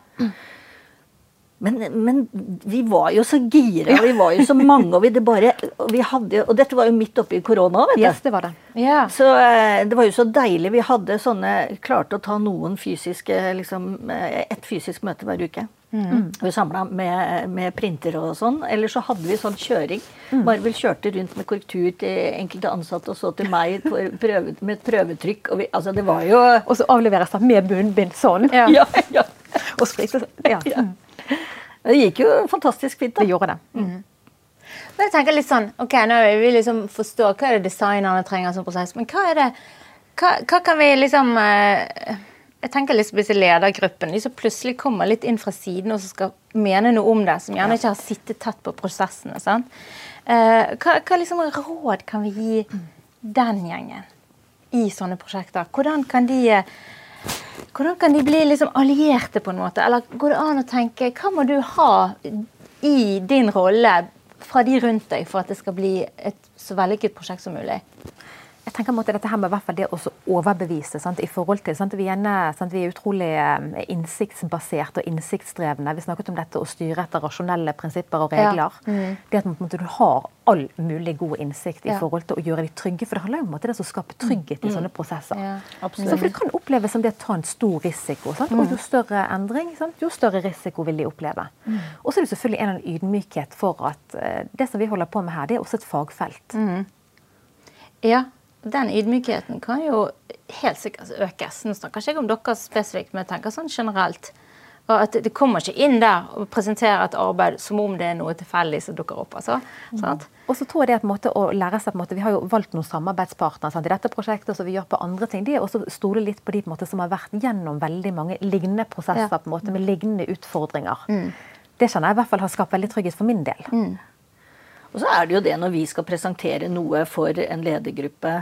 Men, men, vi var jo så gira, og vi var jo så mange. Og, vi, det bare, og, vi hadde, og dette var jo midt oppi korona. vet du. Yes, det var det. Yeah. Så eh, det var jo så deilig. Vi hadde sånne, klarte å ta noen fysiske liksom, eh, Et fysisk møte hver uke. Mm. Vi samla med, med printer og sånn. Eller så hadde vi sånn kjøring. Mm. Marvel kjørte rundt med korrektur til enkelte ansatte, og så til meg prøve, med et prøvetrykk. Og, vi, altså, det var jo og så avleveres det med bunnbind sånn. Ja. ja, ja. Og sånn, Ja. ja. Det gikk jo fantastisk fint. da. Det gjorde det. Mm. Men jeg tenker litt sånn, ok, Nå vil vi liksom forstå hva er det designerne trenger som prosess, men hva er det hva, hva kan vi liksom uh, Jeg tenker litt på disse ledergruppene. De som plutselig kommer litt inn fra siden og skal mene noe om det, som gjerne ikke har sittet tett på prosessene. sant? Uh, hva, hva liksom råd kan vi gi den gjengen i sånne prosjekter? Hvordan kan de uh, hvordan kan de bli liksom allierte, på en måte? Eller går det an å tenke hva må du ha i din rolle fra de rundt deg for at det skal bli et så vellykket prosjekt som mulig? Jeg tenker at dette her med hvert fall det å overbevise sant, i forhold til sant, vi, er, sant, vi, er, utrolig eh, innsiktsbasert og innsiktsdrevne. Vi snakket om dette å styre etter rasjonelle prinsipper og regler. Ja. Mm. Det at måte, du har all mulig god innsikt i forhold til å gjøre dem trygge. For det handler jo om det som skaper trygghet i mm. sånne prosesser. Ja, så for Det kan oppleves som det å ta en stor risiko. Sant? Og jo mm. større endring, jo større risiko vil de oppleve. Mm. Og så er det selvfølgelig en ydmykhet for at uh, det som vi holder på med her, det er også et fagfelt. Mm. Ja, den ydmykheten kan jo helt sikkert økes. Nå snakker ikke jeg om dere spesifikt, men jeg tenker sånn generelt. Og at Det kommer ikke inn der og presenterer et arbeid som om det er noe tilfeldig som dukker opp. altså. Mm. Og så tror jeg det er måte å lære seg, på en måte, Vi har jo valgt noen samarbeidspartnere sant, i dette prosjektet, så vi gjør på andre ting. De er også stole litt på de på måte, som har vært gjennom veldig mange lignende prosesser ja. på en måte, med lignende utfordringer. Mm. Det kjenner jeg i hvert fall har skapt veldig trygghet for min del. Mm. Og så er det jo det når vi skal presentere noe for en ledergruppe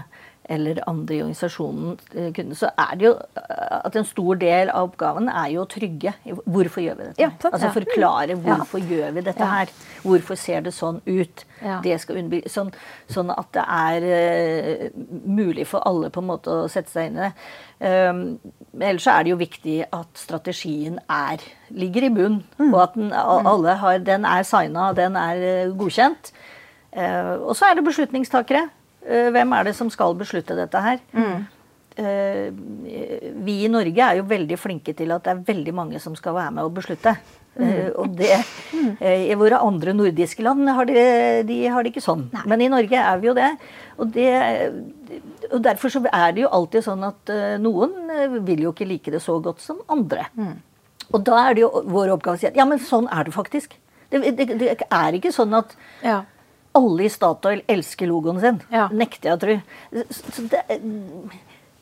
eller andre i organisasjonen, kunne, så er det jo eh, at en stor del av oppgaven er jo å trygge. Hvorfor gjør vi dette? Ja, altså Forklare hvorfor ja. gjør vi dette her. Hvorfor ser det sånn ut? Det skal sånn, sånn, at det er uh, mulig for alle på en måte å sette seg inn i det. Um, ellers så er det jo viktig at strategien er, ligger i bunn, mm. og at den, alle har, den er signa, den er godkjent. Uh, og så er det beslutningstakere. Uh, hvem er det som skal beslutte dette her? Mm. vi i Norge er jo veldig flinke til at det er veldig mange som skal være med og beslutte. Mm. og det. I våre andre nordiske land har de, de har det ikke sånn. Nei. Men i Norge er vi jo det. Og det og Derfor så er det jo alltid sånn at noen vil jo ikke like det så godt som andre. Mm. Og da er det jo vår oppgave å si at ja, men sånn er det faktisk. Det, det, det er ikke sånn at ja. Alle i Statoil elsker logoen sin. Ja. Nekter jeg å tro. Så det,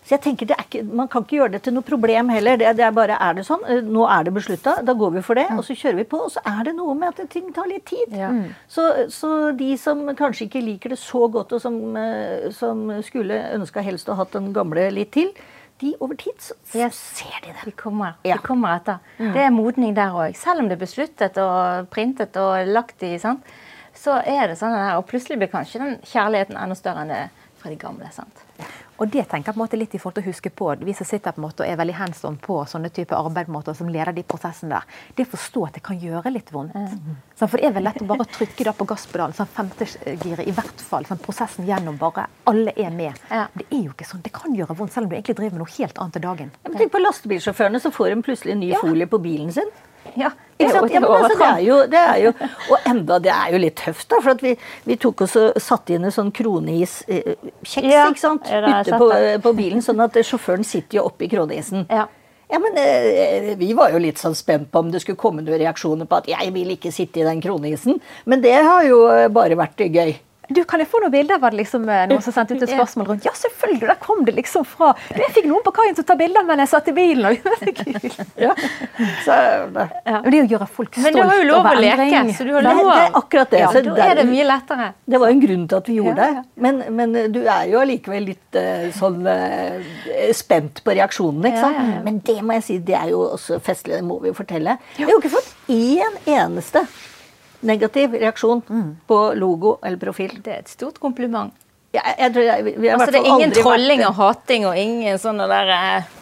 så jeg tenker ikke, Man kan ikke gjøre det til noe problem heller. Det, det er bare er det sånn. Eh, nå er det beslutta, da går vi for det. Og så kjører vi på. Og så er det noe med at ting tar litt tid. Ja. Mm. Så, så, de som kanskje ikke liker det så godt, og som, eh, som skulle ønska helst å hatt den gamle litt til, de over tid så yes. ser de det. De kommer, ja. de kommer etter. Mm. Det er modning der òg. Selv om det er besluttet og printet og lagt i, sant? Så er det sånn der. Og plutselig blir kanskje den kjærligheten enda større enn det fra de gamle. sant? Og det tenker jeg på en måte litt i forhold til å huske på, Vi som sitter på en måte og er veldig hands on på sånne type arbeid på som leder de prosessene der, det å forstå at det kan gjøre litt vondt. Mm. Så for det er vel lett å bare trykke da på gasspedalen, sånn femtegiret i hvert fall. sånn Prosessen gjennom bare alle er med. Ja. Det er jo ikke sånn. Det kan gjøre vondt, selv om du egentlig driver med noe helt annet til dagen. Ja, men tenk på lastebilsjåførene, så får de plutselig en ny ja. folie på bilen sin. Ja, ja, men altså, det, er jo, det er jo Og enda det er jo litt tøft, da. For vi, vi, tok oss og satte inn en sånn kroneis-kjeks eh, ja, ikke sant? ute på, på, bilen, sånn at sjåføren sitter jo oppi kroneisen. Ja. Ja, men eh, Vi var jo litt sånn spent på om det skulle komme noen reaksjoner på at 'jeg vil ikke sitte i den kroneisen'. Men det har jo bare vært gøy. Du, Kan jeg få noen bilder? Var det liksom eh, noen som sendte ut et spørsmål rundt? Ja, selvfølgelig! Der kom det liksom fra du, Jeg fikk noen på kaien til å ta bilder mens jeg satt i bilen. Og det var. Ja. Så, det. Ja. Men det å gjøre folk stolt Men du har jo lov å leke, så du har lov. Det er akkurat det. Ja, da er det mye lettere. Det var en grunn til at vi gjorde det. Men, men du er jo allikevel litt uh, sånn spent på reaksjonene, ikke sant? Men det må jeg si, det er jo også festlig, det må vi jo fortelle. Vi har jo ikke fått én eneste negativ reaksjon mm. på logo eller profil. Det er et stort kompliment. Ja, jeg, jeg, jeg, vi altså, det er ingen trolling og hating og ingen sånne der eh,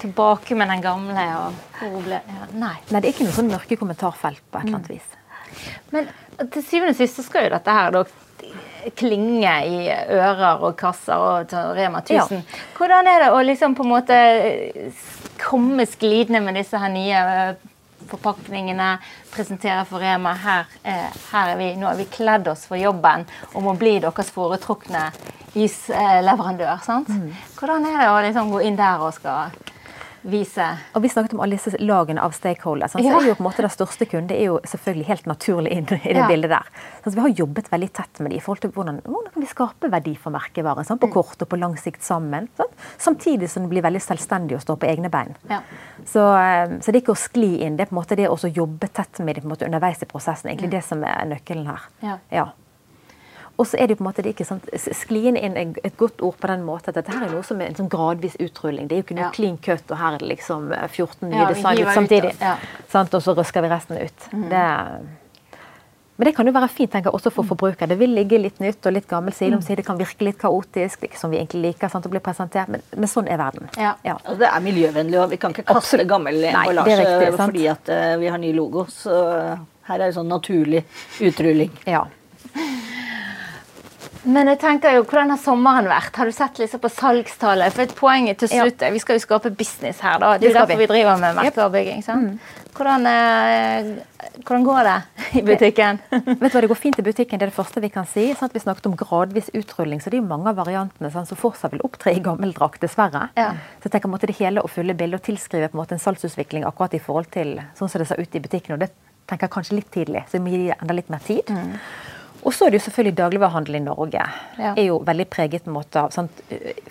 Tilbake med den gamle og ble, ja, nei. nei. Det er ikke noe sånn mørke kommentarfelt på et eller annet mm. vis. Men til syvende og sist så skal jo dette her da klinge i ører og kasser og Rema 1000. Ja. Hvordan er det å liksom på en måte komme sklidende med disse her nye eh, forpakningene, presentere for Rema her, eh, her er vi, nå har vi kledd oss for jobben om å bli deres foretrukne isleverandør. sant? Mm. Hvordan er det å liksom gå inn der og skal vise Og Vi snakket om alle disse lagene av stakeholders. Så ja. er jo på en måte Den største kunden er jo selvfølgelig helt naturlig inn i det ja. bildet der. Så vi har jobbet veldig tett med dem i forhold til hvordan, hvordan kan vi skape verdi for merkevaren. Sånn, på mm. kort og på lang sikt sammen. Sånn, samtidig som det blir veldig selvstendig å stå på egne bein. Ja. Så, eh, så, det er ikke å skli inn, det er på en måte det å jobbe tett med dem underveis i prosessen. egentlig mm. det som er nøkkelen her. Ja. Og så er det jo på en måte det ikke sant, skliende inn et godt ord på den måten at dette her er noe som er en sånn gradvis utrulling. Det er jo ikke noe ja. clean cut, og her er det liksom 14 eh, nye ja, design ut samtidig. Ja. Sant? Og så røsker vi resten ut. Mm. Det, men det kan jo være fint tenker jeg, også for forbruker. Det vil ligge litt nytt og litt gammel side om mm. side. Det kan virke litt kaotisk, er ikke som vi egentlig liker sant, å bli presentert, men, men, sånn er verden. Ja. ja. Altså, det er miljøvennlig, og vi kan ikke kaste Absolutt. gammel emballasje fordi at uh, vi har ny logo. Så her er det sånn naturlig utrulling. Ja. Men jeg tenker jo, hvordan har sommeren vært? Har du sett liksom på salgstallet? For et poeng til slutt ja. Vi skal jo skape business her, da. Det er derfor vi driver med merkevarebygging. Mm. Hvordan, eh, hvordan, går det i butikken? Vet du hva, Det går fint i butikken, det er det første vi kan si. Sant? Vi snakket om gradvis utrulling, så det er jo mange av variantene sant, som fortsatt vil opptre i gammel drakt, dessverre. Ja. Så jeg tenker måtte det hele og fulle bildet og tilskrive på en måte en salgsutvikling akkurat i forhold til sånn som det ser ut i butikken. og det tenker jeg kanskje litt tidlig, så vi gir enda litt mer tid. Mm. Og så er det jo selvfølgelig dagligvarehandel i Norge. Ja. er jo veldig preget på en måte av sant,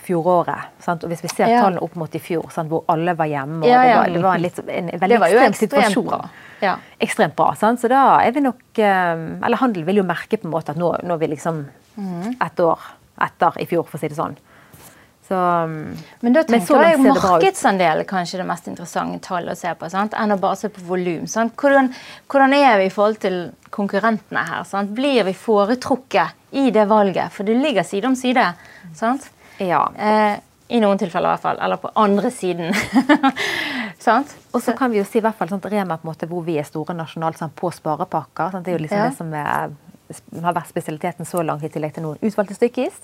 fjoråret. Sant? Og Hvis vi ser ja. tallene opp mot i fjor, sant, hvor alle var hjemme og ja, det, var, det, var, en, litt, en veldig ekstrem situasjon. Bra. Ekstremt bra. Sant? Så da er vi nok eh, Eller handel vil jo merke på en måte at nå, nå er vi liksom mm. ett år etter i fjor, for å si det sånn. Så, men da tenker men jeg markedsandel er kanskje det mest interessante tallet å se på, sant? enn å bare se på volum. Hvordan, hvordan, er vi i forhold til konkurrentene her? Sant? Blir vi foretrukket i det valget? For det ligger side om side. Sant? Ja. Eh, I noen tilfeller i hvert fall. Eller på andre siden. sant? Og så kan vi jo si i hvert fall sånn, Rema på en måte, hvor vi er store nasjonalt sånn, på sparepakker. Sant? Det er jo liksom ja. det som er, har vært spesialiteten så langt, i tillegg til noen utvalgte stykkis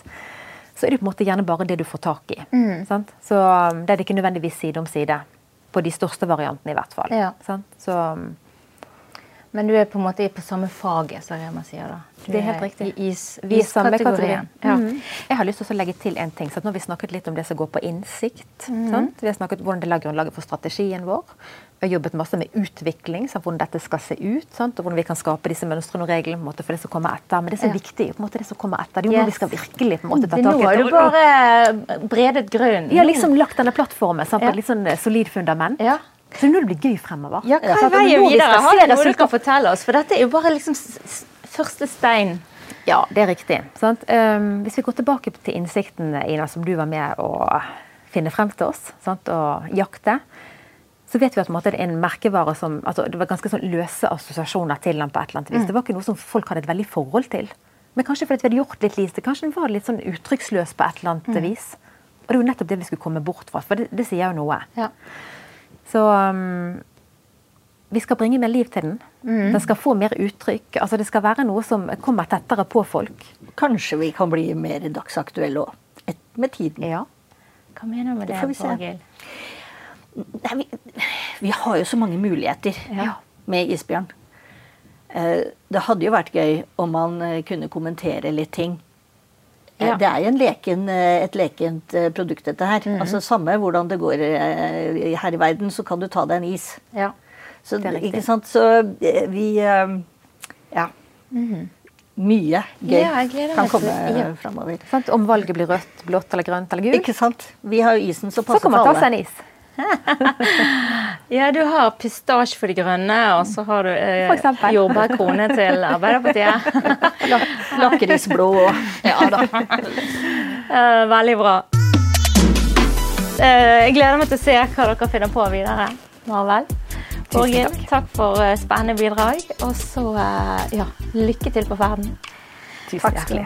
så er det på en måte gjerne bare det du får tak i. Mm. Så um, det er det ikke nødvendigvis side om side. På de største variantene, i hvert fall. Ja. Så, um, Men du er på en måte på samme faget, som Rema sier da? Du det er helt riktig. I is, vi er samme kategorien. Ja. Mm. Jeg har lyst til å legge til en ting. så Nå har vi snakket litt om det som går på innsikt. Mm. Vi har snakket hvordan det la grunnlaget for strategien vår. Vi har jobbet masse med utvikling, sant, hvordan dette skal se ut. Sant? og Hvordan vi kan skape disse mønstrene og reglene for det som kommer etter. Men det som er ja. viktig, på en måte det som kommer etter. Det er jo yes. når vi skal virkelig på en måte ta tak i Nå har du bare bredet grunnen. Har liksom lagt denne plattformen sant, på et litt sånn eh, solid fundament. Ja. Så nå det blir gøy fremover. Ja, hva er veien videre? Har du noe du kan fortelle oss? For dette er jo bare liksom første stein. Ja, det er riktig. Um, hvis vi går tilbake til innsikten Ina, som du var med å finne frem til oss sant? og jakte, så vet vi at måte, det er en merkevare som altså, Det var ganske sånn løse assosiasjoner til den på et eller annet vis. Mm. Det var ikke noe som folk hadde et veldig forhold til. Men kanskje fordi vi hadde gjort litt lite. Kanskje den var litt sånn uttrykksløs på et eller annet mm. vis. Og det er jo nettopp det vi skulle komme bort fra. For det, det sier jo noe. Ja. Så um, vi skal bringe mer liv til den. Mm. Den skal få mer uttrykk. altså Det skal være noe som kommer tettere på folk. Kanskje vi kan bli mer dagsaktuelle òg. Med tiden. Ja. Hva mener du med det, Borghild? Vi, vi, har jo så mange muligheter ja. med isbjørn. Eh, det hadde jo vært gøy om man eh, kunne kommentere litt ting. Eh, ja. Det er jo leken, et lekent produkt, dette her. Mm -hmm. Altså Samme hvordan det går her i verden, så kan du ta deg en is. Ja, så, ikke sant? Så vi Ja. Mm -hmm. Mye gøy ja, kan komme ja. framover. Om valget blir rødt, blått eller grønt eller gult? Ikke sant? Vi har jo isen som passer for alle. Så kan man ta seg en is. ja, du har pistasje for de grønne, og så har du eh, jordbærkrone til Arbeiderpartiet. Lakrisblå Ja da. Uh, veldig bra. Uh, jeg gleder meg til å se hva dere finner på videre. Marvel. Borghild, takk for uh, spennende bidrag. Og så ja, lykke til på ferden. Tusen hjertelig.